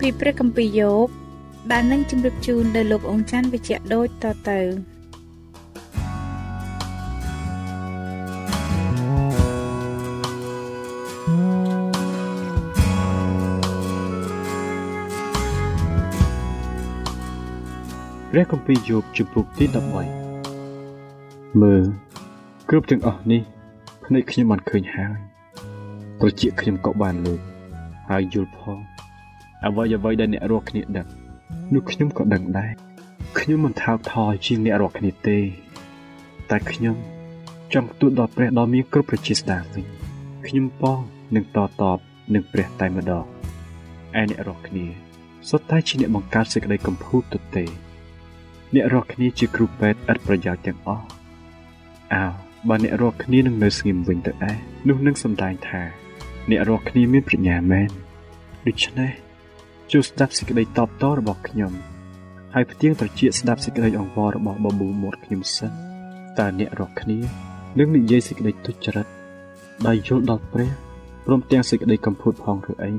ពីព្រះគម្ពីរយោបដែលនឹងជម្រាបជូនដល់លោកអង្ចាន់វិជ្ជៈដូចតទៅព្រះគម្ពីរយោបជំពូកទី13មើលគ្រប់ទាំងអស់នេះភ្នែកខ្ញុំបានឃើញហើយត្រចៀកខ្ញុំក៏បានលើកហើយយល់ផង អ្វីអ្វីដែលអ្នករាល់គ្នាដឹងនោះខ្ញុំក៏ដឹងដែរខ្ញុំមិនថោកថយជាងអ្នករាល់គ្នាទេ តែខ្ញុំចង់ទូតដល់ព្រះដ៏មានគ្រប់ប្រជាស្ដាវិញខ្ញុំបងនឹងតតបនឹងព្រះតែម្ដងឯអ្នករាល់គ្នាសុទ្ធតែជាអ្នកបង្កើតសេចក្តីកំពូតទៅទេ អ្នករាល់គ្នាជាគ្រូពេទ្យឥតប្រយោជន៍ទាំងអស់អើបើអ្នករាល់គ្នានឹងនៅស្ងៀមវិញទៅដែរនោះនឹងសម្ដែងថា អ្នករាល់គ្នាមានប្រាជ្ញាមែនដូច្នេះ ចូលស្ដាប់សេចក្តីតបតរបស់ខ្ញុំហើយផ្ទៀងត្រចៀកស្ដាប់សេចក្តីអង្វររបស់បប៊ូមាត់ខ្ញុំសិនតើអ្នករាល់គ្នានឹងនិយាយសេចក្តីទុច្ចរិតដោយយល់ដល់ព្រះព្រមទាំងសេចក្តីកំពូតផងឬអី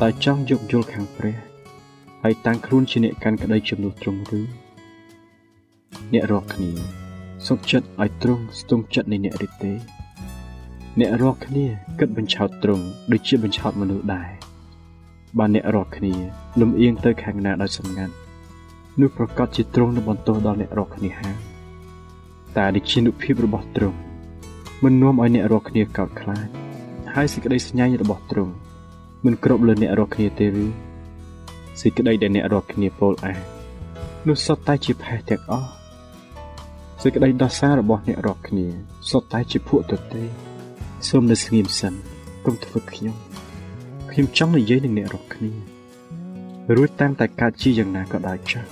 តែចង់យកយល់ខាងព្រះហើយតាំងខ្លួនជាអ្នកកាន់ក្តីជំនួសត្រង់ឬអ្នករាល់គ្នាសុខចិត្តឲ្យត្រង់ស្ទង់ចិត្តនៃអ្នកឬទេ អ្នករាល់គ្នាគិតបញ្ឆោតត្រង់ដូចជាបញ្ឆោតមនុស្សដែរ បើអ្នករាល់គ្នាលំអៀងទៅខាងណាដោយសម្ងាត់នោះប្រកាសជាទ្រង់នឹងបន្ទោសដល់អ្នករាល់គ្នាហើយតែដូចជានុភាពរបស់ទ្រង់មិននាំឲ្យអ្នករាល់គ្នាកោតខ្លាចហើយសេចក្តីស្ញាញ់របស់ទ្រង់មិនគ្រប់លើអ្នករាល់គ្នាទេឬសេចក្តីដែលអ្នករាល់គ្នាពោលអាងនោះសុទ្ធតែជាផេះទាំងអស់សេចក្តីដោះសាររបស់អ្នករាល់គ្នាសុទ្ធតែជាភក់ទទេសូមនៅស្ងៀមសិនកុំធ្វើខ្ញុំ ខ្ញុំចង់និយាយនឹងអ្នករាល់គ្នារួចតាមតែកើតជាយ៉ាងណាក៏ដោយចាស់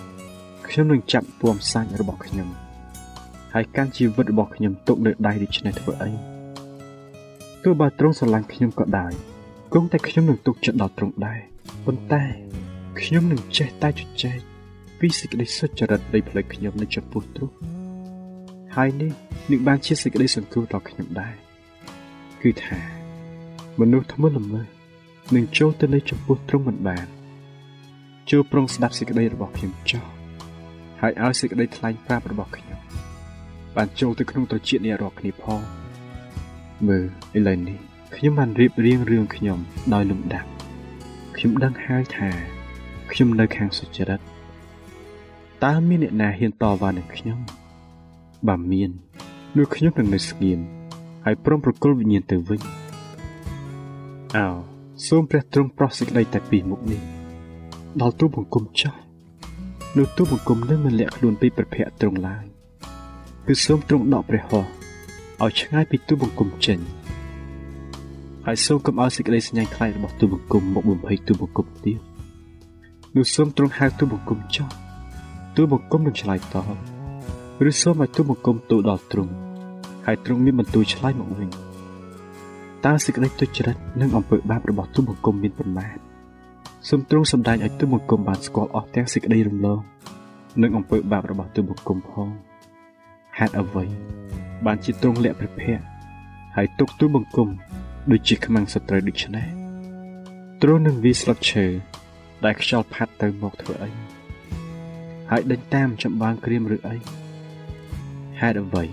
ខ្ញុំនឹងចាប់ពំសាច់របស់ខ្ញុំហើយកាន់ជីវិតរបស់ខ្ញុំទុកនៅដៃដូច្នេះធ្វើអីទោះបើទ្រង់ស្រឡាញ់ខ្ញុំក៏ដោយគង់តែខ្ញុំនឹងទុកចិត្តដល់ទ្រង់ដែរប៉ុន្តែខ្ញុំនឹងចេះតែជជែកពីសេចក្តីសុចរិតនៃផ្លូវខ្ញុំនៅចំពោះទ្រង់ហើយនេះនឹងបានជាសេចក្តីសង្គ្រោះដល់ខ្ញុំដែរគឺថាមនុស្សធ្ងន់ល្មើស នឹងចូលទៅនៅចំពោះទ្រង់មិនបានចូលប្រុងស្ដាប់សេចក្តីរបស់ខ្ញុំចោះហើយឲ្យសេចក្តីថ្លែងប្រាប់របស់ខ្ញុំបានចូលទៅក្នុងត្រចៀកអ្នករាល់គ្នាផងមើលឥឡូវនេះខ្ញុំបានរៀបរៀងរឿងខ្ញុំដោយលំដាប់ខ្ញុំដឹងហើយថាខ្ញុំនៅខាងសុចរិតតើមានអ្នកណាហ៊ានតវ៉ានឹងខ្ញុំបើមាននោះខ្ញុំនឹងនៅស្ងៀមហើយព្រមប្រគល់វិញ្ញាណទៅវិញអោ សូមព្រះទ្រង់ប្រោះសេចក្តីតែពីមុខនេះដល់ទូបង្គំចោះនោះទូបង្គំនឹងមិនលាក់ខ្លួនពីព្រះភ័ក្រទ្រង់ឡើយគឺសូមទ្រង់ដកព្រះហស្ថឲ្យឆ្ងាយពីទូបង្គំចេញហើយសូមកុំឲ្យសេចក្តីស្ញាញ់ខ្លាចរបស់ទូបង្គំមកបំភ័យទូបង្គំទៀតនោះសូមទ្រង់ហៅទូបង្គំចោះទូបង្គំនឹងឆ្លើយតបឬសូមឲ្យទូបង្គំទូដល់ទ្រង់ហើយទ្រង់មានបន្ទូលឆ្លើយមកវិញ តើសេចក្តីទុច្ចរិតនិងអំពើបាបរបស់ទូបង្គំមានប៉ុន្មានសូមទ្រង់សម្ដែងឲ្យទូបង្គំបានស្គាល់អស់ទាំងសេចក្តីរំលងនិងអំពើបាបរបស់ទូបង្គំផងហេតុអ្វី បានជាទ្រង់លាក់ព្រះភ័ក្រហើយទុកទូបង្គំដូចជាខ្មាំងសត្រូវដូច្នេះទ្រង់នឹងវាស្លឹកឈើដែលខ្យល់ផាត់ទៅមកធ្វើអីហើយដេញតាមចម្បាំងក្រៀមឬអីហេតុអ្វី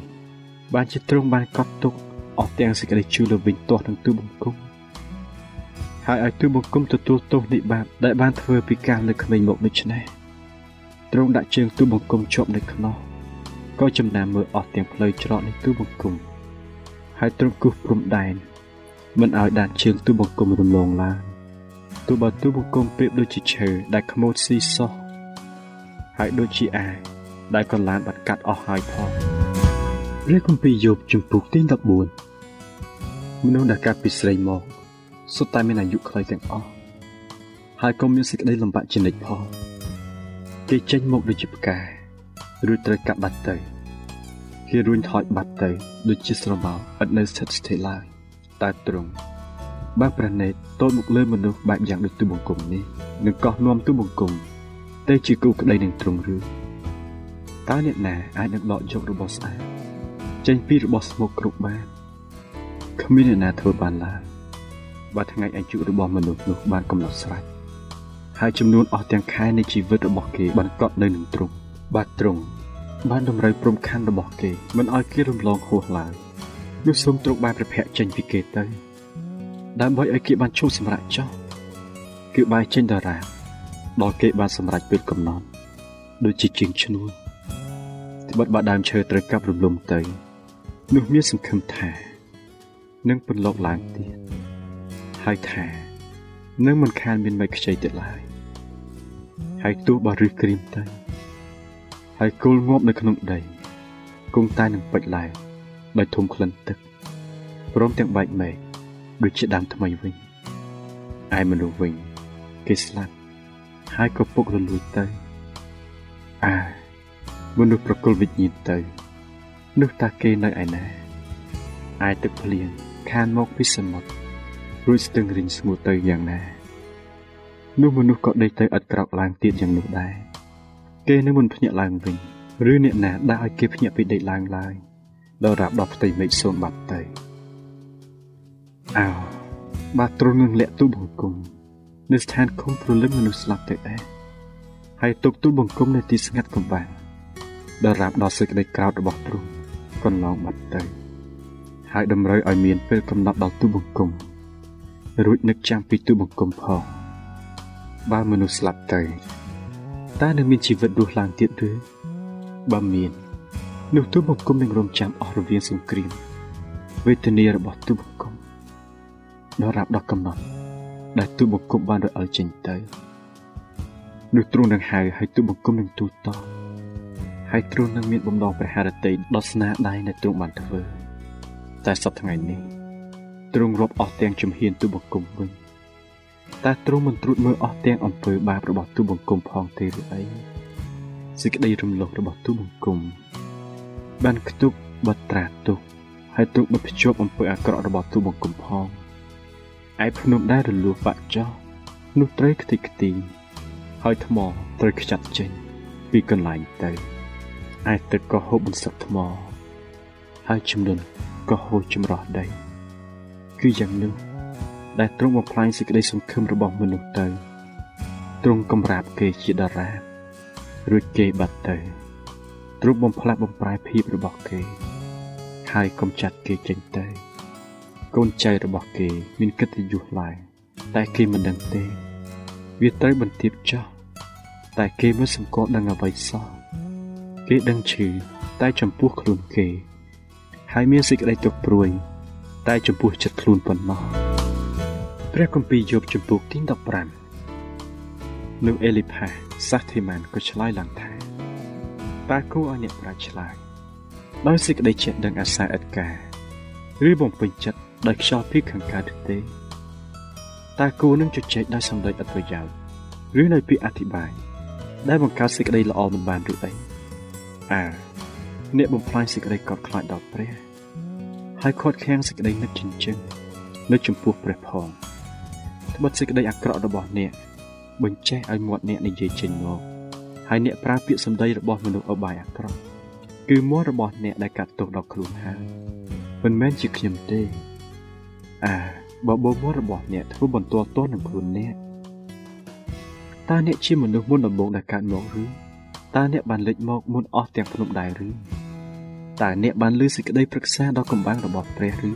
បានជាទ្រង់បានកត់ទុក អស់ទាំងសេចក្តីជឿលើវិញទាស់នឹងទូបង្គំហើយឲ្យទូបង្គំទទួលទោសនៃបាបដែលបានធ្វើពីការលើក្មេងមកដូច្នេះទ្រង់ដាក់ជើងទូបង្គំជាប់នៅខ្នោះក៏ចំណាំមើលអស់ទាំងផ្លូវច្រកនៃទូបង្គំហើយទ្រង់គូសព្រំដែនមិនឲ្យដានជើងទូបង្គំរំលងឡើយទោះបើទូបង្គំប្រៀបដូចជាឈើដែលខ្មោចស៊ីសោះហើយដូចជាអាដែលកន្លានបាត់កាត់អស់ហើយផងព្រះគម្ពីរយោបជំពូកទី14 មនុស្សដែលកើតពីស្រីមកសុទ្ធតែមានអាយុខ្លីទាំងអស់ហើយក៏មានសេចក្តីលំបាកជានិច្ចផងគេចេញមកដូចជាផ្កាឬត្រូវកាប់បាត់ទៅគេរួញថយបាត់ទៅដូចជាស្រមោលឥតនៅស្ថិតស្ថេរឡើយតែត្រង់បើព្រះនេតតូចមកលើមនុស្សបែបយ៉ាងដូចទូបង្គំនេះនឹងកោះនាំទូបង្គំទៅជាគូក្តីនឹងត្រង់ឬតើអ្នកណាអាចនឹងដកយករបស់ស្អាតចេញពីរបស់ស្មុគគ្រប់បាន គ្មានអ្នកណាធ្វើបានឡើយបើថ្ងៃអាយុរបស់មនុស្សនោះបានកំណត់ស្រេចហើយចំនួនអស់ទាំងខែនៃជីវិតរបស់គេបានកត់នៅនឹងទ្រង់បាទទ្រង់បានតម្រូវព្រំខណ្ឌរបស់គេមិនឲ្យគេរំលងហួសឡើយនោះសូមទ្រង់បានប្រភ័ក្រចេញពីគេទៅដើម្បីឲ្យគេបានឈប់សម្រាកចោះគឺបាយចេញតារាដល់គេបានសម្រេចពេលកំណត់ដូចជាជាងឈ្នួលត្បិតបើដើមឈើត្រូវកាប់រំលំទៅនោះមានសង្ឃឹមថា នឹងពន្លកឡើងទៀតហើយថានឹងមិនខានមានមេខ្ចីទៀតឡើយហើយទោះបើរឹសក្រៀមទៅហើយគល់ងាប់នៅក្នុងដីគង់តែនឹងពេចឡើងដោយធំក្លិនទឹកព្រមទាំងបែកមែកដូចជាដើមថ្មីវិញឯមនុស្សវិញគេស្លាប់ហើយក៏ពុករលួយទៅអើមនុស្សប្រគល់វិញ្ញាណទៅនោះតាគេនៅឯណាឯទឹកភ្លៀង ខានមកពីសមុទ្ររួចស្ទឹងរីងស្ងួតទៅយ៉ាងណានោះមនុស្សក៏ដេកទៅឥតក្រោកឡើងទៀតយ៉ាងនោះដែរគេនឹងមិនភ្ញាក់ឡើងវិញឬអ្នកណាដាក់ឲ្យគេភ្ញាក់ពីដេកឡើងឡើយដល់រាប់ដល់ផ្ទៃមេឃសូនបាត់ទៅអោបាទទ្រង់នឹងលាក់ទូបង្គំនៅស្ថានឃុំព្រលឹងមនុស្សស្លាប់ទៅដែរហើយទុកទូបង្គំនៅទីស្ងាត់កំបាំងដល់រាប់ដល់សេចក្តីក្រោធរបស់ទ្រង់កន្លងបាត់ទៅ ហើយតម្រូវឲ្យមានពេលកំណត់ដល់ទូបង្គំរួចនឹកចាំពីទូបង្គំផងបើមនុស្សស្លាប់ទៅតើនឹងមានជីវិតរស់ឡើងទៀតឬបើមាននោះទូបង្គំនឹងរងចាំអស់រវាងសង្គ្រាមវេទនារបស់ទូបង្គំដល់រាប់ដល់កំណត់ដែលទូបង្គំបានរអិលចេញទៅនោះទ្រង់នឹងហៅឲ្យទូបង្គំនឹងទូតតហើយទ្រង់នឹងមានបំណងព្រះハរតីដល់ស្នាដៃដែលទ្រង់បានធ្វើ តែសប្តាហ៍ថ្ងៃនេះទ្រង់រាប់អស់ទាំងជំហានទូបង្គំវិញតែទ្រង់មិនត្រួតមើលអស់ទាំងអំពើបាបរបស់ទូបង្គំផងទេឬអីសេចក្តីរំលងរបស់ទូបង្គំបានខ្ទប់បត្រាទុកហើយទ្រង់បិទភ្ជាប់អំពើអាក្រក់របស់ទូបង្គំផងឯភ្នំដែលរលួសបាក់ចោះនោះត្រូវខ្ទេចខ្ទីហើយថ្មត្រូវខ្ចាត់ចេញពីកន្លែងទៅឯទឹកក៏ហូបបន្សឹកថ្មហើយចំនួន ក៏ហូរចម្រោះដី គឺយ៉ាងនោះដែលទ្រង់បំផ្លាញសេចក្តីសង្ឃឹមរបស់មនុស្សទៅទ្រង់កំរាបគេជាតារារួចគេបាត់ទៅទ្រង់បំផ្លាស់បំប្រែភាពរបស់គេ ហើយកំចាត់គេចេញទៅ កូនចៅរបស់គេមានកិត្តិយសឡើងតែគេមិនដឹងទេ វាត្រូវបន្ទាបចោះតែគេមិនសង្កត់នឹងអ្វីសោះគេដឹងឈឺតែចំពោះខ្លួនគេ ហើយមានសេចក្តីទុកព្រួយ តែចំពោះចិត្តខ្លួនប៉ុណ្ណោះព្រះគម្ពីរយោបចំពុកទី15នោះអេលីផាសាសធីម៉ានក៏ឆ្លើយឡើងថាតើគួរឲ្យអ្នកប្រាជ្ញឆ្លើយដោយសេចក្តីចេះដឹងអាសាឥតការឬបំពេញចិត្តដោយខ្យល់ពីខាងកើតទេតើគួរនឹងជជែកដោយសម្ដីឥតប្រយោជន៍ឬដោយពាក្យអធិប្បាយដែលបង្កើតសេចក្តីល្អមិនបានឬអីអើអ្នកបំផ្លាញសេចក្តីកត់ខ្លាចដល់ព្រះ ហើយខាត់ខាំងសេចក្តីនឹកចិញ្ចឹមនៅចំពោះព្រះផងត្បិតសេចក្តីអាក្រក់របស់អ្នកបញ្ចេះឲ្យមាត់អ្នកនិយាយចេញមកហើយអ្នកប្រើពាក្យសម្ដីរបស់មនុស្សអបាយអាក្រក់គឺមាត់របស់អ្នកដែលកាត់ទោសដល់ខ្លួនហើយមិនមែនជាខ្ញុំទេអើបើបបមាត់របស់អ្នកធ្វើបន្ទាល់ទោសនឹងខ្លួនអ្នកតើអ្នកជាមនុស្សមុនដំបូងដែលកើតមកឬតើអ្នកបានលេចមកមុនអស់ទាំងភ្នំដែរឬ តើអ្នកបានលើសេចក្តីប្រឹក្សាដល់កំបាំងរបស់ព្រះឬ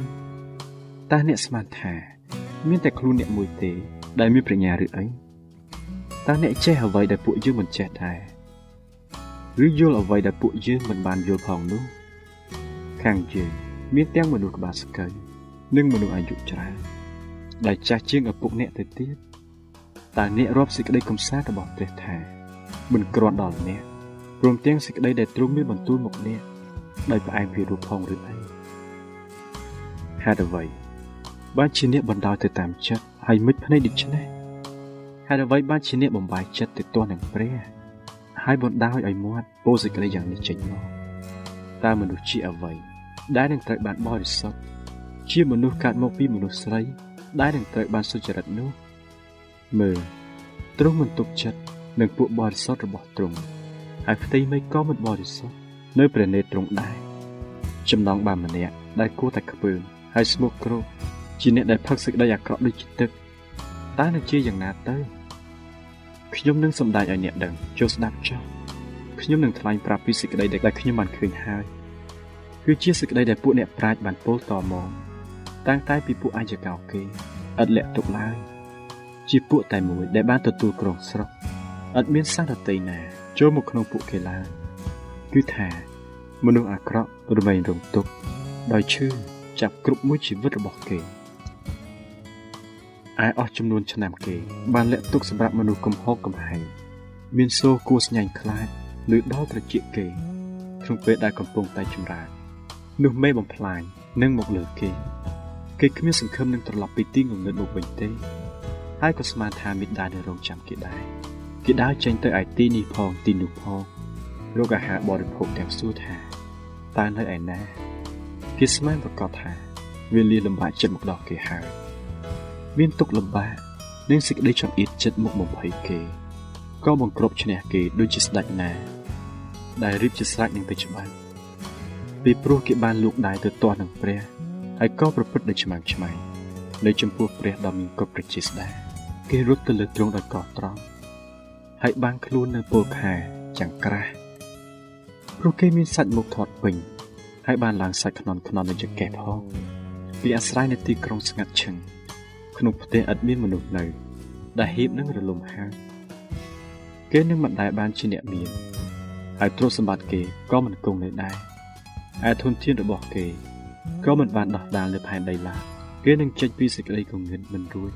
តើអ្នកស្មានថា មានតែខ្លួនអ្នកមួយទេ ដែលមានប្រាជ្ញាឬអីតើអ្នកចេះអ្វីដែលពួកយើងមិនចេះដែរឬយល់អ្វីដែលពួកយើងមិនបានយល់ផងនោះខាងយើងមានទាំងមនុស្សក្បាលស្កូវនិងមនុស្សអាយុច្រើនដែលចាស់ជាងឪពុកអ្នកទៅទៀតតើអ្នករាប់សេចក្តីកំសាន្តរបស់ព្រះថាមិនគ្រាន់ដល់អ្នកព្រមទាំងសេចក្តីដែលទ្រង់មានបន្ទូលមកអ្នក ដោយផ្អែមពីរូបផងឬអីហេតុអ្វីបានជាអ្នកបណ្ដោយទៅតាមចិត្តហើយមិនភ្នែកដូច្នេះហេតុអ្វីបានជាអ្នកបំបាយចិត្តទៅទាស់នឹងព្រះហើយបណ្ដោយឲ្យមាត់ពោសេចក្តីយ៉ាងនេះចេញមកតើមនុស្សជាអ្វីដែលនឹងត្រូវបានបរិសុទ្ធជាមនុស្សកើតមកពីមនុស្សស្រី ដែលនឹងត្រូវបានសុចរិតនោះមើលទ្រង់មិនទុកចិត្តនឹងពួកបរិសុទ្ធរបស់ទ្រង់ហើយផ្ទៃមេឃក៏មិនបរិសុទ្ធ នៅព្រះនេត្រទ្រង់ដែរចំណងបានម្នាក់ដែលគួរតែខ្ពើមហើយស្មុគគ្រោកជាអ្នកដែលផឹកសេចក្តីអាក្រក់ដូចជាទឹកតើនឹងជាយ៉ាងណាទៅខ្ញុំនឹងសម្ដែងឲ្យអ្នកដឹងចូលស្ដាប់ចុះខ្ញុំនឹងថ្លែងប្រាប់ពីសេចក្តីដែលខ្ញុំបានឃើញហើយគឺជាសេចក្តីដែលពួកអ្នកប្រាជ្ញបានពោលតមកតាំងតែពីពួកអាយកោគេឥតលាក់ទុកឡើយជាពួកតែមួយដែលបានទទួលគ្រងស្រុកឥតមានសារតីណាចូលមកក្នុងពួកគេឡើយ គឺថាមនុស្សអាក្រក់រមែងរងទុក្ខដោយឈឺចាប់គ្រប់មួយជីវិតរបស់គេឯអស់ចំនួនឆ្នាំគេ បានលាក់ទុកសម្រាប់មនុស្សកំហុសកំហែងមានសូរគួស្ញាញ់ខ្លាចឬដល់ត្រចៀកគេក្នុងពេលដែលកំពុងតែចម្រើននោះមេបំផ្លាញនឹងមកលើគេ គេគ្មានសង្ឃឹមនឹងត្រឡប់ពីទីងងឹតមកវិញទេហើយក៏ស្មានថាមិត្តដែរនៅរងចាំគេដែរគេដើរចេញទៅឯទីនេះផងទីនោះផង រកអាហារបរិភោគទាំងសួរថាតើនៅឯណាគេស្មានប្រកាសថាវាលាលំបាកចិត្តមកដល់គេហើយមានទុកលំបាកនិងសេចក្តីចង្អៀតចិត្តមកបំភ័យគេក៏បង្ក្រប់ឈ្នះគេដូចជាស្ដេចណា ដែលរៀបជាស្រេចនឹងទៅច្បាស់ពីព្រោះគេបានលូកដៃទៅទាស់នឹងព្រះហើយក៏ប្រព្រឹត្តដោយឆ្មាំឆ្មៃនៅចំពោះព្រះដ៏មានគ្រប់ប្រជាស្ដាគេរត់ទៅលើទ្រង់ដោយកោះត្រង់ហើយបាំងខ្លួននៅពលខែចង្ក្រាស់ ព្រោះគេមានសាច់មុខធាត់ពេញហើយបានឡើងសាច់ខ្នន់ខ្នន់នៅចង្កេះផងពីអាស្រ័យនៅទីក្រុងស្ងាត់ឈឹងក្នុងផ្ទះឥតមានមនុស្សនៅ ដែលហៀបនឹងរលំហាងគេនឹងមិនដែលបានជាអ្នកមានហើយទ្រព្យសម្បត្តិគេក៏មិនគង់នៅដែរឯធនធានរបស់គេក៏មិនបានដោះដាលលើផែនដីឡើយគេនឹងចេញពីសេចក្តីគំនិតមិនរួច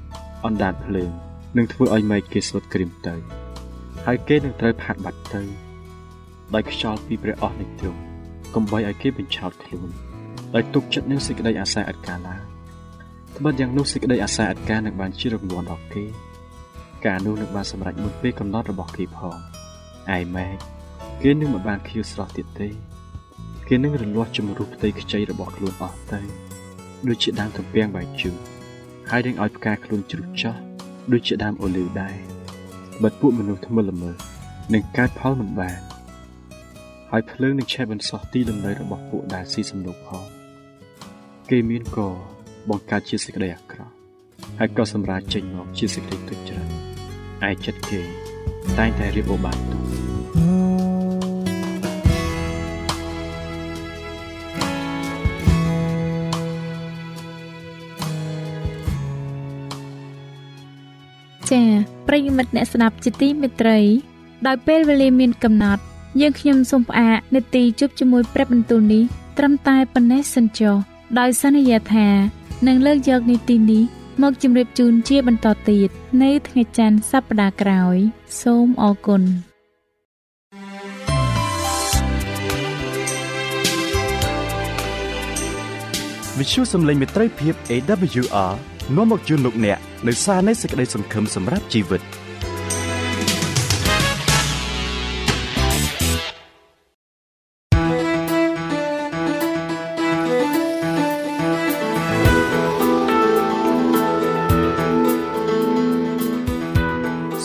អណ្ដាតភ្លើងនឹងធ្វើឲ្យម៉ែកគេស្លុតក្រៀមទៅ ហើយគេនឹងត្រូវផាត់បាត់ទៅ ដោយខ្យល់ពីព្រះអស់នៃទ្រង់កុំបីឲ្យគេបញ្ឆោតខ្លួនដោយទុកចិត្តនឹងសេចក្តីអាស្រ័យអត់កាឡាត្បិតយ៉ាងនោះសេចក្តីអាស្រ័យអត់ការនឹងបានជារង្វាន់ដល់គេការនោះនឹងបានសម្រេចមុនពេលកំណត់របស់គេផងឯម៉ែគេនឹងមិនបានខៀវស្រស់ទៀតទេគេនឹងរលាស់ជំរុះផ្ទៃខ្ចីរបស់ខ្លួនអស់ទៅដូចជាដើមទំពាំងបាយជូរហើយនឹងឲ្យផ្កាខ្លួនជ្រុះចោះដូចជាដើមអូលីវដែរបើពួកមនុស្សថ្មិលល្មើនឹងកើតផលមិនបាន ហើយភ្លើងនឹងឆេះបន្សោះទីលំនៅរបស់ពួកដែលស៊ីសំណុកផងគេមានកបង្កើតជាសេចក្តីអាក្រក់ហើយក៏សម្រាប់ចេញមកជាសេចក្តីទុច្ចរិតឯចិត្តគេតែងតែរៀបអូបានទុកចា៎ប្រិយមិត្តអ្នកស្ដាប់ជាទីមេត្រី ដោយពេលវេលាមានកំណត់ យើងខ្ញុំសូមផ្អាកនាទីជប់ជាមួយព្រឹបបន្ទូលនេះត្រឹមតែប៉ុណ្ណេះសិនចុះដោយសន្យាថានឹងលើកយកនីតិនេះមកជម្រាបជូនជាបន្តទៀតនៅថ្ងៃច័ន្ទសប្តាហ៍ក្រោយ សូមអរគុណវិទ្យុសំឡេងមេត្រីភាព AWR នាំមកជូនលោកអ្នកនៅសារនៃសេចក្តីសង្ឃឹមសម្រាប់ជីវិត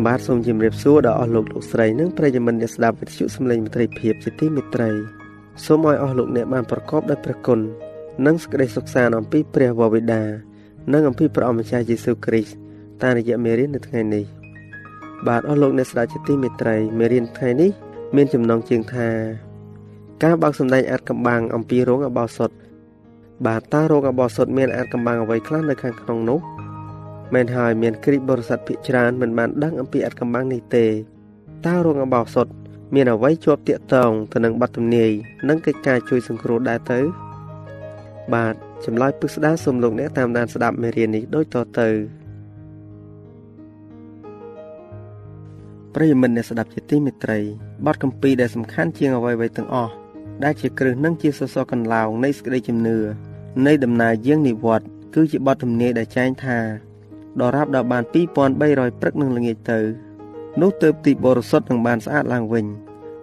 ខ្ញុំបាទសូមជម្រាបសួរដល់អស់លោកលោកស្រីនិងប្រិយមិត្តអ្នកស្ដាប់វិទ្យុសំឡេងមិត្តភាពជាទីមេត្រីសូមឲ្យអស់លោកអ្នកបានប្រកបដោយព្រះគុណនិងសេចក្តីសុខសាន្តអំពីព្រះវរបិតានិងអំពីព្រះអម្ចាស់យេស៊ូវគ្រីស្ទតាមរយៈមេរៀននៅថ្ងៃនេះបាទអស់លោកអ្នកស្ដាប់ជាទីមេត្រីមេរៀនថ្ងៃនេះ មានចំណងជើងថាការបើកសម្ដែងអាចកំបាំងអំពីរោងអបោសុតបាទតើរោងអបោសុតមានអាចកំបាំងអ្វីខ្លះនៅខាងក្នុងនោះ មែនហើយមានគ្រីស្ទបរិស័ទភិកច្រើនមិនបានដឹងអំពីអត្តកម្បាំងនេះទេតើរងអបោសុតមានអ្វីជាប់តាកតងទៅនឹងបទទំនាយនិងកិច្ចការជួយសង្គ្រោះដែរទៅ បាទចម្លើយពិស្ដារសូមលោកអ្នកតាមដានស្ដាប់មេរៀននេះដូចតទៅប្រិយមិត្តអ្នកស្ដាប់ជាទីមេត្រីបទកម្ពីដែលសំខាន់ជាងអ្វីៗទាំងអស់ដែលជាគ្រឹះនិងជាសសរកន្លងនៃសេចក្តីជំនឿនៃដំណើរយាងនិវត្តន៍គឺជាបទទំនាយដែលចែងថា ដរាបដល់បាន2300ព្រឹកនឹងល្ងាចទៅនោះទើបទីបរិសុទ្ធនឹងបានស្អាតឡើងវិញ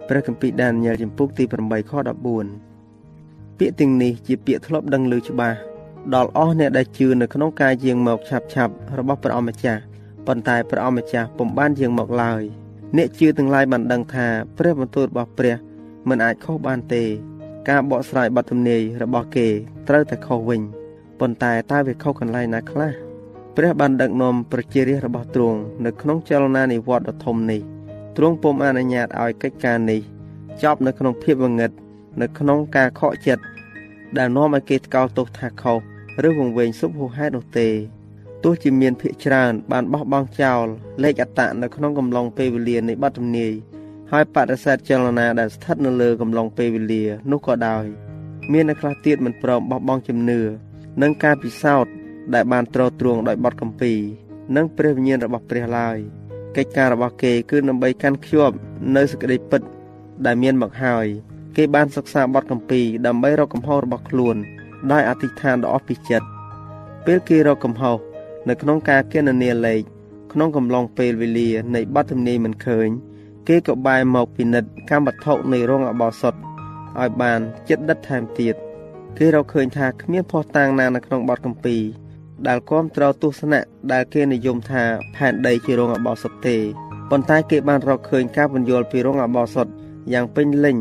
ព្រះគម្ពីរដានីយ៉ែលចំពុកទី8ខ14ពាក្យទាំងនេះជាពាក្យធ្លាប់ដឹងឮច្បាស់ដល់អស់អ្នកដែលជឿនៅក្នុងការយាងមកឆាប់ឆាប់របស់ព្រះអម្ចាស់ប៉ុន្តែព្រះអម្ចាស់ពុំបានយាងមកឡើយអ្នកជឿទាំងឡាយបានដឹងថាព្រះបន្ទូលរបស់ព្រះមិនអាចខុសបានទេ ការបកស្រាយបទទំនាយរបស់គេត្រូវតែខុសវិញប៉ុន្តែតើវាខុសកន្លែងណាខ្លះ ព្រះបានដឹកនាំប្រជារាស្ត្ររបស់ទ្រង់នៅក្នុងចលនានិវត្តដ៏ធំនេះទ្រង់ពុំអនុញ្ញាតឲ្យកិច្ចការនេះចប់នៅក្នុងភាពងងឹតនៅក្នុងការខកចិត្តដែលនាំឲ្យគេថ្កោលទោសថាខុសឬវង្វេងសុបហួហេតុនោះទេទោះជាមានភិកច្រើនបានបោះបង់ចោលលេខអត្តនៅក្នុងកំឡុងពេលវេលានៃបទទំនាយហើយបដិសេធចលនាដែលស្ថិតនៅលើកំឡុងពេលវេលានោះក៏ដោយ មានអ្នកខ្លះទៀតមិនព្រមបោះបង់ជំនឿនិងការពិសោធន៍ ដែលបានទ្រទ្រង់ដោយបទកម្ពីនិងព្រះវិញ្ញាណរបស់ព្រះឡើយកិច្ចការរបស់គេគឺដើម្បីកាន់ខ្ជាប់នៅសេចក្តីពិតដែលមានមកហើយគេបានសិក្សាបទកម្ពីដើម្បីរកកំហុសរបស់ខ្លួនដោយអធិដ្ឋានដ៏អស់ពីចិត្តពេលគេរកកំហុសនៅក្នុងការគណនាលេខក្នុងកំឡុងពេលវេលានៃបទទំនាយមិនឃើញ គេក៏បែរមកពិនិត្យកម្មវត្ថុនៃរោងអបោសុតឲ្យបានចិត្តដិតថែមទៀតគេរកឃើញថាគ្មានភស្តុតាងណានៅក្នុងបទកម្ពី ដែលគាំទ្រទស្សនៈដែលគេនិយមថាផែនដីជារោងអបោសុតទេប៉ុន្តែគេបានរកឃើញការពន្យល់ពីរោងអបោសុតយ៉ាងពេញលេញ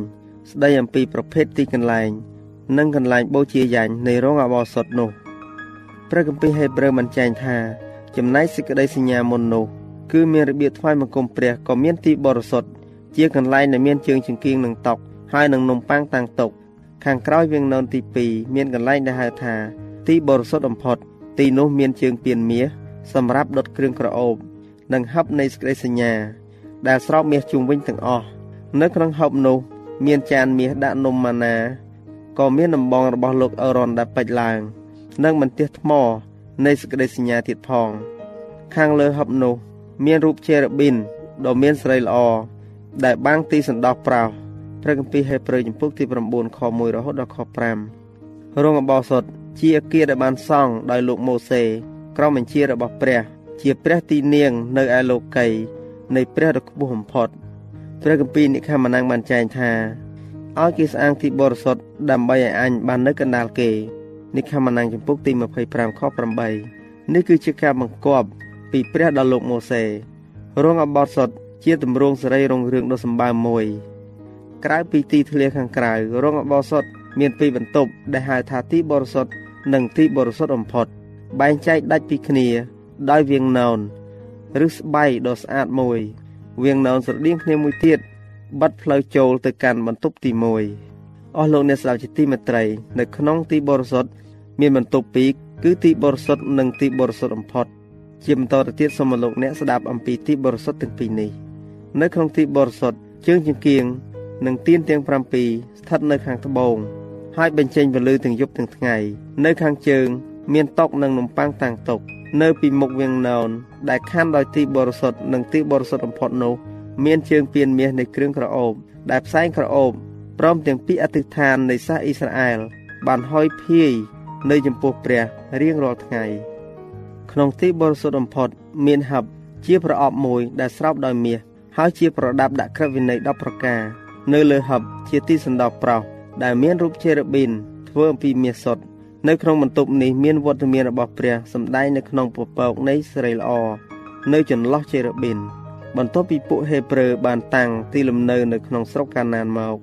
ស្ដីអំពីប្រភេទទីកន្លែង និងកន្លែងបូជាយ៉ាញ់នៃរោងអបោសុតនោះព្រះគម្ពីរហេព្រើរបានចែងថាចំណែកសេចក្តីសញ្ញាមុននោះគឺមានរបៀបថ្វាយបង្គំព្រះក៏មានទីបរិសុទ្ធជាកន្លែងដែលមានជើងចង្គៀងនឹងតុហើយនឹងនំប៉័ងតាំងតុខាងក្រោយវាងននទី2មានកន្លែងដែលហៅថាទីបរិសុទ្ធបំផុត ទីនោះមានជើងពៀនមាសសម្រាប់ដុតគ្រឿងក្រអូបនិងហឹបនៃសេចក្តីសញ្ញា ដែលស្រោបមាសជុំវិញទាំងអស់នៅក្នុងហឹបនោះមានចានមាសដាក់នំម៉ាណាក៏មានដំបងរបស់លោកអេរ៉ុនដែលពេចឡើង និងបន្ទះថ្មនៃសេចក្តីសញ្ញាទៀតផង ខាងលើហឹបនោះ មានរូបជេរ៉ាប៊ីនដ៏មានស្រីល្អដែលបាំងទីសណ្ដោះប្រោសព្រះគម្ពីរហេព្រើរចំពុកទី9ខ1រហូតដល់ខ5រងអបោសុត ជាអគារដែលបានសង់ដោយលោកម៉ូសេក្រមបញ្ជារបស់ព្រះ ជាព្រះទីនាងនៅឯលោកីនៃព្រះដ៏ខ្ពស់បំផុតព្រះគម្ពីរនិខមណាំងបានចែងថាឲ្យគេស្អាងទីបរិសុទ្ធដើម្បីឲ្យអញបាននៅកណ្ដាលគេនិខមណាំងចំពុកទី25ខ8នេះគឺជាការបង្គាប់ពីព្រះដល់លោកម៉ូសេរងអបតសុតជាទម្រង់សេរីរុងរឿងដ៏សម្បើមមួយ ក្រៅពីទីធ្លាខាងក្រៅរងអបសុតមានពីរបន្ទប់ដែលហៅថាទីបរិសុទ្ធ និងទីបរិសុទ្ធបំផុត បែងចែកដាច់ពីគ្នា ដោយវាងណោនឬស្បៃដ៏ស្អាតមួយវាងណោនស្រដៀងគ្នាមួយទៀតបិទផ្លូវចូលទៅកាន់បន្ទប់ទី1អស់លោកអ្នកស្ដាប់ជាទីមេត្រី នៅក្នុងទីបរិសុទ្ធមានបន្ទប់ពីរគឺទីបរិសុទ្ធនិងទីបរិសុទ្ធបំផុត ជាបន្តទៅទៀតសូមលោកអ្នកស្ដាប់អំពីទីបរិសុទ្ធទាំងពីរនេះនៅក្នុងទីបរិសុទ្ធជើងចង្គៀងនិងទៀនទាំង7ស្ថិតនៅខាងត្បូង ហើយបញ្ចេញពន្លឺទាំងយប់ទាំងថ្ងៃ នៅខាងជើង មានតុកនិងនំប៉័ងតាំងតុកនៅពីមុខវាំងណោនដែលខណ្ឌដោយទីបរិសុទ្ធនិងទីបរិសុទ្ធបំផុតនោះមានជើងពៀនមាសនៃគ្រឿងក្រអូបដែលផ្សែងក្រអូបព្រមទាំងពាក្យអធិដ្ឋាននៃសាសអ៊ីស្រាអែលបានហុយភាយនៅចំពោះព្រះរៀងរាល់ថ្ងៃក្នុងទីបរិសុទ្ធបំផុតមានហັບជាប្រអប់មួយដែលស្រោបដោយមាសហើយជាប្រដាប់ដាក់ក្រឹតវិន័យ10ប្រការ នៅលើហັບជាទីសណ្ដោប្រុស ដែលមានរូបជេរ៉ាប៊ីនធ្វើអំពីមាសសុទ្ធនៅក្នុងបន្ទប់នេះមានវត្តមានរបស់ព្រះសម្ដែងនៅក្នុងពពកនៃសេរីល្អនៅចន្លោះជេរ៉ាប៊ីនបន្ទាប់ពីពួកហេប្រឺបានតាំងទីលំនៅនៅក្នុងស្រុកកាណានមក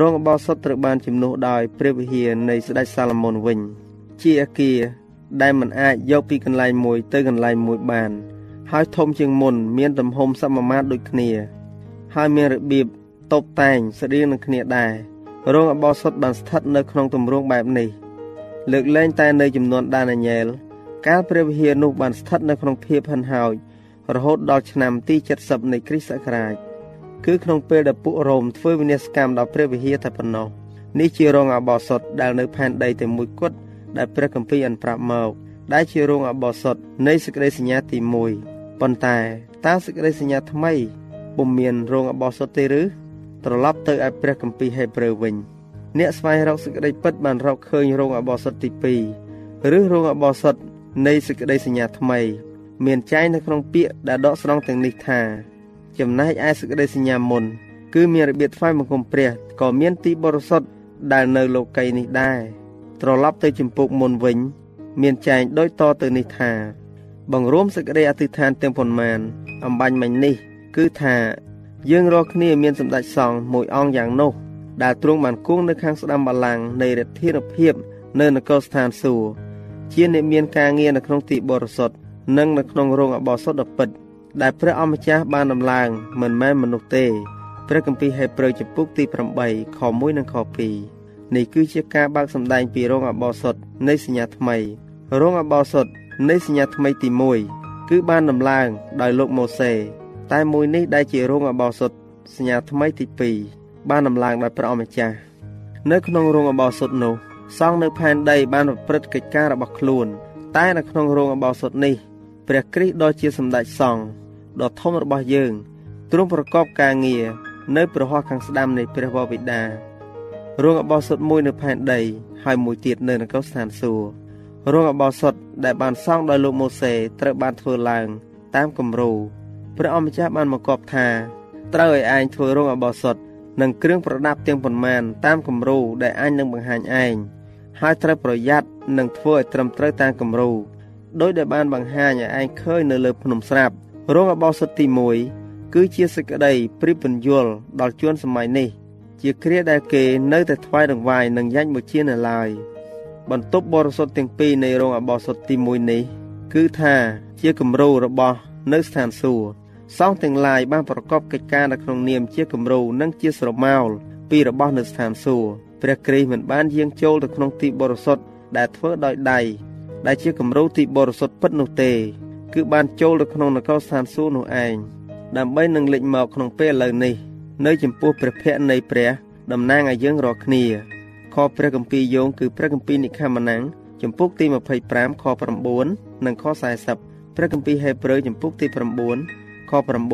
រោងអបោសុតត្រូវបានជំនួសដោយព្រះវិហារនៃស្ដេចសាឡមុនវិញ ជាអគារដែលមិនអាចយកពីកន្លែងមួយទៅកន្លែងមួយបាន ហើយធំជាងមុន មានទំហំសមាមាត្រដូចគ្នា ហើយមានរបៀបតបតែងស្តៀងនឹងគ្នាដែរ រោងអបោសុតបានស្ថិតនៅក្នុងទម្រង់បែបនេះលើកលែងតែនៅចំនួនដានាញ៉ែលកាលព្រះវិហារនោះបានស្ថិតនៅក្នុងភាពហិនហោចរហូតដល់ឆ្នាំទី70នៃគ្រិស្តសករាជគឺក្នុងពេលដែលពួករ៉ូមធ្វើវិនាសកម្មដល់ព្រះវិហារតែប៉ុណ្ណោះនេះជារោងអបោសុតដែលនៅផែនដីតែមួយគត់ដែលព្រះគម្ពីរបានប្រាប់មកដែលជារោងអបោសុតនៃសេចក្តីសញ្ញាទី1ប៉ុន្តែតើសេចក្តីសញ្ញាថ្មីពុំមានរោងអបោសុតទេឬ ត្រឡប់ទៅឯព្រះគម្ពីរហេព្រើរវិញ អ្នកស្វែងរកសេចក្តីពិតបានរកឃើញរោងអបោសុតទី2ឬរោងអបោសុតនៃសេចក្តីសញ្ញាថ្មី មានចែងនៅក្នុងពាក្យដែលដកស្រង់ទាំងនេះថា ចំណែកឯសេចក្តីសញ្ញាមុន គឺមានរបៀបថ្វាយបង្គំព្រះក៏មានទីបរិសុទ្ធដែលនៅលោកីយ៍នេះដែរត្រឡប់ទៅចម្ពោះមុនវិញ មានចែងដូចតទៅនេះថា បង្រួមសេចក្តីអធិដ្ឋានទាំងប៉ុន្មាន អំបញ្ញមិញនេះ គឺថា យើងរាល់គ្នាមានសម្ដេចសង្ឃមួយអង្គយ៉ាងនោះដែលទ្រង់បានគង់នៅខាងស្ដាំបល្ល័ង្កនៃរទ្ធានុភាពនៅនគរស្ថានសួគ៌ជាអ្នកមានការងារនៅក្នុងទីបរិសុទ្ធនិងនៅក្នុងរោងអបោសុទ្ធដ៏ពិតដែលព្រះអម្ចាស់បានដំឡើងមិនមែនមនុស្សទេព្រះគម្ពីរហេព្រើរចំពុកទី8ខ1និងខ2នេះគឺជាការបើកសម្ដែងពីរោងអបោសុតនៃសញ្ញាថ្មីរោងអបោសុតនៃសញ្ញាថ្មីទី1គឺបានដំឡើងដោយលោកម៉ូសេ តែមួយនេះដែលជារោងអបោសុតសញ្ញាថ្មីទី2បានដំឡើងដោយព្រះអម្ចាស់នៅក្នុងរោងអបោសុតនោះសង់នៅផែនដីបានប្រព្រឹត្តកិច្ចការរបស់ខ្លួន តែនៅក្នុងរោងអបោសុតនេះព្រះគ្រីស្ទដ៏ជាសម្ដេចសង្ឃដ៏ធំរបស់យើងទ្រង់ប្រកបការងារនៅប្រហោះខាងស្ដាំនៃព្រះវរបិតារោងអបោសុតមួយនៅផែនដី ហើយមួយទៀតនៅនគរស្ថានសួគ៌រោងអបោសុតដែលបានសង់ដោយលោកម៉ូសេត្រូវបានធ្វើឡើង តាមគំរូ ព្រះអម្ចាស់បានមកកបថាត្រូវឲ្យឯងធ្វើរោងអបោសុតនិងគ្រឿងប្រដាប់ទាំងប៉ុន្មានតាមគំរូដែលអញនឹងបង្ហាញឯងហើយត្រូវប្រយ័ត្ននិងធ្វើឲ្យត្រឹមត្រូវតាមគំរូដោយដែលបានបង្ហាញឲ្យឯងឃើញនៅលើភ្នំស្រាប់រងអបោសុតទី1គឺជាសេចក្តីព្រៀបបញ្យលដល់ជួនសម័យនេះ ជាគ្រាដែលគេនៅតែថ្វាយរង្វាយនិងយ៉ាញ់មួយជានៅឡើយបន្ទប់បរិសុទ្ធទាំងពីរនៃរោងអបោសុតទី1នេះ គឺថាជាគំរូរបស់នៅស្ថានសួគ៌ សង្ឃទាំងឡាយបានប្រកបកិច្ចការនៅក្នុងនាមជាគំរូនិងជាស្រមោលពីរបស់នៅស្ថានសួគ៌ព្រះគ្រីស្ទមិនបានយាងចូលទៅក្នុងទីបរិសុទ្ធដែលធ្វើដោយដៃដែលជាគំរូទីបរិសុទ្ធពិតនោះទេ គឺបានចូលទៅក្នុងនគរស្ថានសួគ៌នោះឯងដើម្បីនឹងលេចមកក្នុងពេលឥឡូវនេះនៅចំពោះព្រះភ័ក្ត្រនៃព្រះតំណាងឲ្យយើងរាល់គ្នាខព្រះគម្ពីរយោងគឺព្រះគម្ពីរនិខមណាំងចំពុកទី25ខ9និងខ40ព្រះគម្ពីរហេព្រើរចំពុកទី9ខ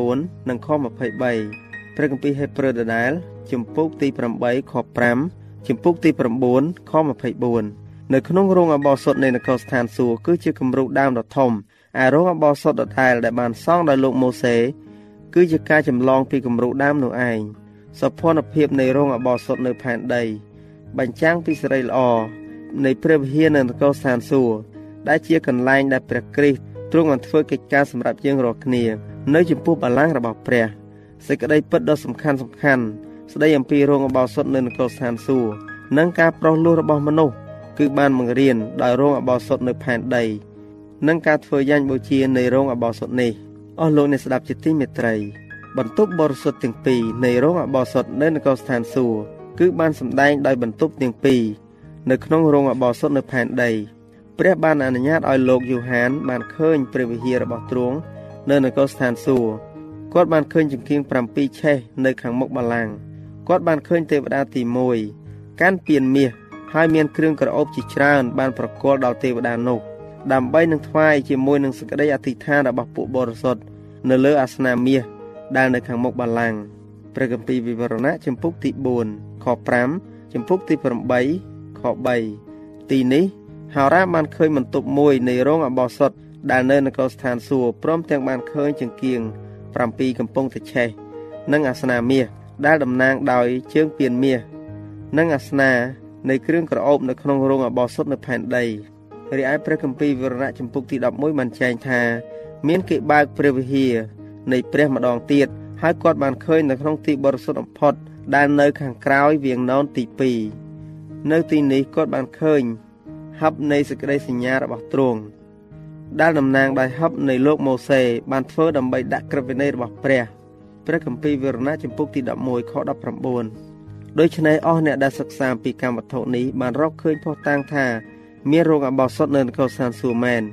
9និងខ23ព្រះគម្ពីរហេព្រើរដដែលចំពុកទី8ខ5ចំពុកទី9ខ24នៅក្នុងរោងអបោសុតនៃនគរស្ថានសួគ៌គឺជាគំរូដើមដ៏ធំឯរោងអបោសុតដដែលដែលបានសង់ដោយលោកម៉ូសេគឺជាការចម្លងពីគំរូដើមនោះឯងសោភ័ណភាពនៃរោងអបោសុតនៅផែនដី បញ្ចាំងពីសេរីល្អនៃព្រះវិហារនៅនគរស្ថានសួគ៌ដែលជាកន្លែងដែលព្រះគ្រីស្ទទ្រង់បានធ្វើកិច្ចការសម្រាប់យើងរាល់គ្នា នៅចំពោះបល្ល័ង្ករបស់ព្រះសេចក្តីពិតដ៏សំខាន់សំខាន់ស្ដីអំពីរោងអបោសុតនៅនគរស្ថានសួគ៌និងការប្រោសលោះរបស់មនុស្សគឺបានបង្រៀនដោយរោងអបោសុតនៅផែនដីនិងការធ្វើយ៉ាញ់បូជានៃរោងអបោសុតនេះអស់លោកអ្នកស្ដាប់ជាទីមេត្រី បន្ទប់បរិសុទ្ធទាំងពីរនៃរោងអបោសុតនៅនគរស្ថានសួគ៌គឺបានសម្ដែងដោយបន្ទប់ទាំងពីរនៅក្នុងរោងអបោសុតនៅផែនដីព្រះបានអនុញ្ញាតឲ្យលោកយូហានបានឃើញព្រះវិហាររបស់ទ្រង់ នៅនគរស្ថានសួគ៌គាត់បានឃើញចង្កៀង7ឆេះនៅខាងមុខបល្ល័ង្កគាត់បានឃើញទេវតាទី1កាន់ពៀនមាសហើយមានគ្រឿងក្រអូបជាច្រើន បានប្រគល់ដល់ទេវតានោះដើម្បីនឹងថ្វាយជាមួយនឹងសេចក្តីអធិដ្ឋានរបស់ពួកបរិសុទ្ធនៅលើអាសនៈមាសដែលនៅខាងមុខបល្ល័ង្កព្រះគម្ពីរវិវរណៈចំពុកទី4ខ5ចំពុកទី8ខ3ទីនេះហោរ៉ាបានឃើញបន្ទប់មួយនៃរោងអបោសុត ដែលនៅនគរស្ថានសួគ៌ព្រមទាំងបានឃើញចង្គៀង7កំពុងតែឆេះនិងអាសនាមាសដែលតំណាងដោយជើងពៀនមាសនិងអាសនានៃគ្រឿងក្រអូបនៅក្នុងរោងអបោសុតនៅផែនដីរីឯព្រះគម្ពីរវិវរណៈចំពុកទី11បានចែងថា មានគេបើកព្រះវិហារនៃព្រះម្ដងទៀតហើយគាត់បានឃើញនៅក្នុងទីបរិសុទ្ធបំផុតដែលនៅខាងក្រោយវាងននទី2នៅទីនេះគាត់បានឃើញហបនៃសេចក្តីសញ្ញារបស់ទ្រង់ ដែលតំណាងដោយហបនៃលោកម៉ូសេបានធ្វើដើម្បីដាក់ក្រឹតវិន័យរបស់ព្រះព្រះគម្ពីរវិវរណៈចំពុកទី11ខ19ដូច្នេះអស់អ្នកដែលសិក្សាពីកម្មវត្ថុនេះបានរកឃើញផុសតាំងថាមានរោងអបោសុតនៅនគរសានសួរមែន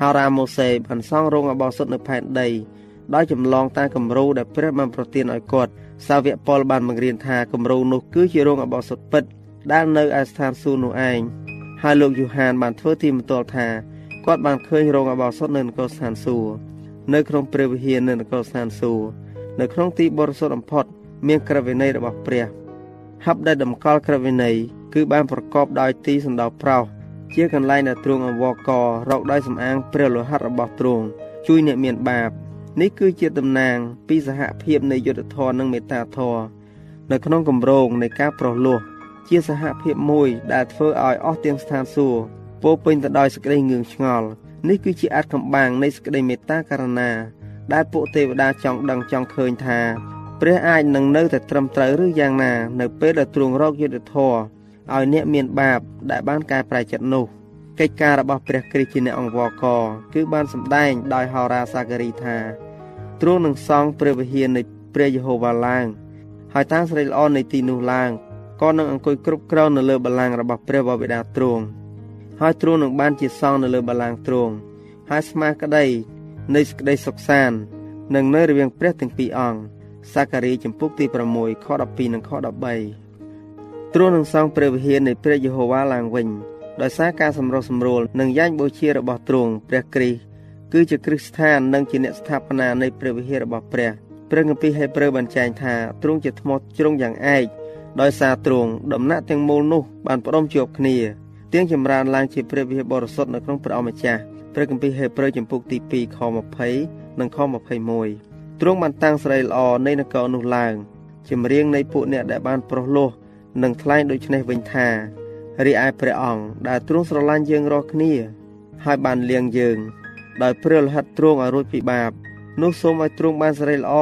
ហើយរ៉ាម៉ូសេបានសង់រោងអបោសុតនៅផែនដីដោយចម្លងតាមគំរូដែលព្រះបានប្រទានឲ្យគាត់សាវកប៉ុលបានបង្រៀនថាគំរូនោះគឺជារោងអបោសុតពិតដែលនៅឯស្ថានសួគ៌នោះឯងហើយលោកយូហានបានធ្វើទីបន្ទាល់ថា គាត់បានឃើញរោងអបោសុតនៅនគរស្ថានសួគ៌នៅក្នុងព្រះវិហារនៅនគរស្ថានសួគ៌នៅក្នុងទីបរិសុទ្ធបំផុត មានក្រឹតវិន័យរបស់ព្រះហបដែលតម្កល់ក្រឹតវិន័យគឺបានប្រកបដោយទីសណ្ដោប្រោសជាកន្លែងដែលទ្រង់អវករកដោយសំអាងព្រះលោហិតរបស់ទ្រង់ជួយអ្នកមានបាបនេះគឺជាតំណាងពីសហភាពនៃយុទ្ធធរនិងមេត្តាធរនៅក្នុងគម្រោងនៃការប្រោះលោះជាសហភាពមួយដែលធ្វើឲ្យអស់ទាំងស្ថានសួគ៌ ពោពេញទៅដោយសេចក្តីងឿងឆ្ងល់នេះគឺជាអាចកំបាំងនៃសេចក្តីមេត្តាករុណា ដែលពួកទេវតាចង់ដឹងចង់ឃើញថាព្រះអាចនឹងនៅតែត្រឹមត្រូវឬយ៉ាងណា នៅពេលដែលទ្រង់រកយុទ្ធធរឲ្យអ្នកមានបាប ដែលបានកែប្រែចិត្តនោះកិច្ចការរបស់ព្រះគ្រីស្ទជាអ្នកអង្គវកគឺបានសម្ដែងដោយហោរាសាការីថាទ្រង់នឹងសង់ព្រះវិហារនៃព្រះយេហូវ៉ាឡើង ហើយតាំងស្រីល្អនៃទីនោះឡើងក៏នឹងអង្គុយគ្រប់គ្រងនៅលើបល្ល័ង្ករបស់ព្រះបិតាទ្រង់ ហើយទ្រង់នឹងបានជាសង់នៅលើបល្ល័ង្កទ្រង់ហើយស្មាក្តីនៃសេចក្តីសុខសាន្តនឹងនៅរវាងព្រះទាំងពីរអង្គសាការីចំពុកទី6ខ12និងខ13ទ្រង់នឹងសង់ព្រះវិហារនៃព្រះយេហូវ៉ាឡើងវិញដោយសារការសម្រុះសម្រួលនិងយ៉ាញ់បូជារបស់ទ្រង់ព្រះគ្រីស្ទគឺជាគ្រឹះស្ថាននិងជាអ្នកស្ថាបនានៃព្រះវិហាររបស់ព្រះព្រះគម្ពីរហេព្រើរបានចែងថាទ្រង់ជាថ្មជ្រុងយ៉ាងឯកដោយសារទ្រង់ដំណាក់ទាំងមូលនោះបានផ្ដុំជាប់គ្នា ទាំងចម្រើនឡើងជាព្រះវិហារបរិសុទ្ធនៅក្នុងព្រះអម្ចាស់ព្រះគម្ពីរហេព្រើរចំពុកទី2ខ20និងខ21ទ្រង់បានតាំងស្រីល្អនៃនគរនោះឡើងចម្រៀងនៃពួកអ្នកដែលបានប្រោះលោះនិងថ្លែងដូចនេះវិញថារីឯព្រះអង្គដែលទ្រង់ស្រឡាញ់យើងរាល់គ្នា ហើយបានលៀងយើង ដោយព្រះលិហិតទ្រង់ឲ្យរួចពីបាបនោះសូមឲ្យទ្រង់បានសេរីល្អ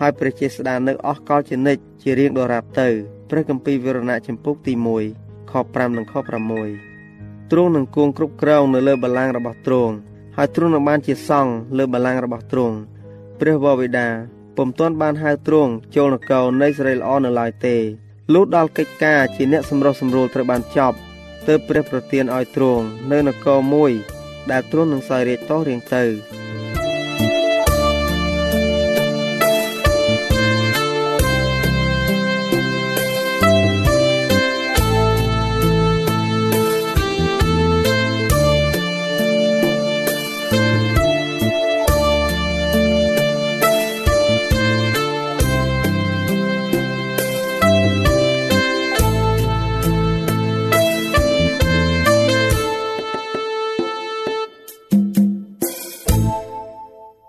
ហើយព្រះជាស្ដានៅអស់កលជានិច្ចជារៀងដរាបទៅព្រះគម្ពីរវិរណៈចំពុកទី1 ខ5និងខ6ទ្រង់នឹងគង់គ្រប់គ្រងនៅលើបល្ល័ង្ករបស់ទ្រង់ហើយទ្រង់នឹងបានជាសង្ឃលើបល្ល័ង្ករបស់ទ្រង់ព្រះវរបិតាពុំទាន់បានហៅទ្រង់ចូលនគរនៃសេរីល្អនៅឡើយទេលុះដល់កិច្ចការជាអ្នកសម្រុះសម្រួលត្រូវបានចប់ទើបព្រះប្រទានឲ្យទ្រង់នៅនគរមួយដែលទ្រង់នឹងសោយរាជតោះរៀងទៅ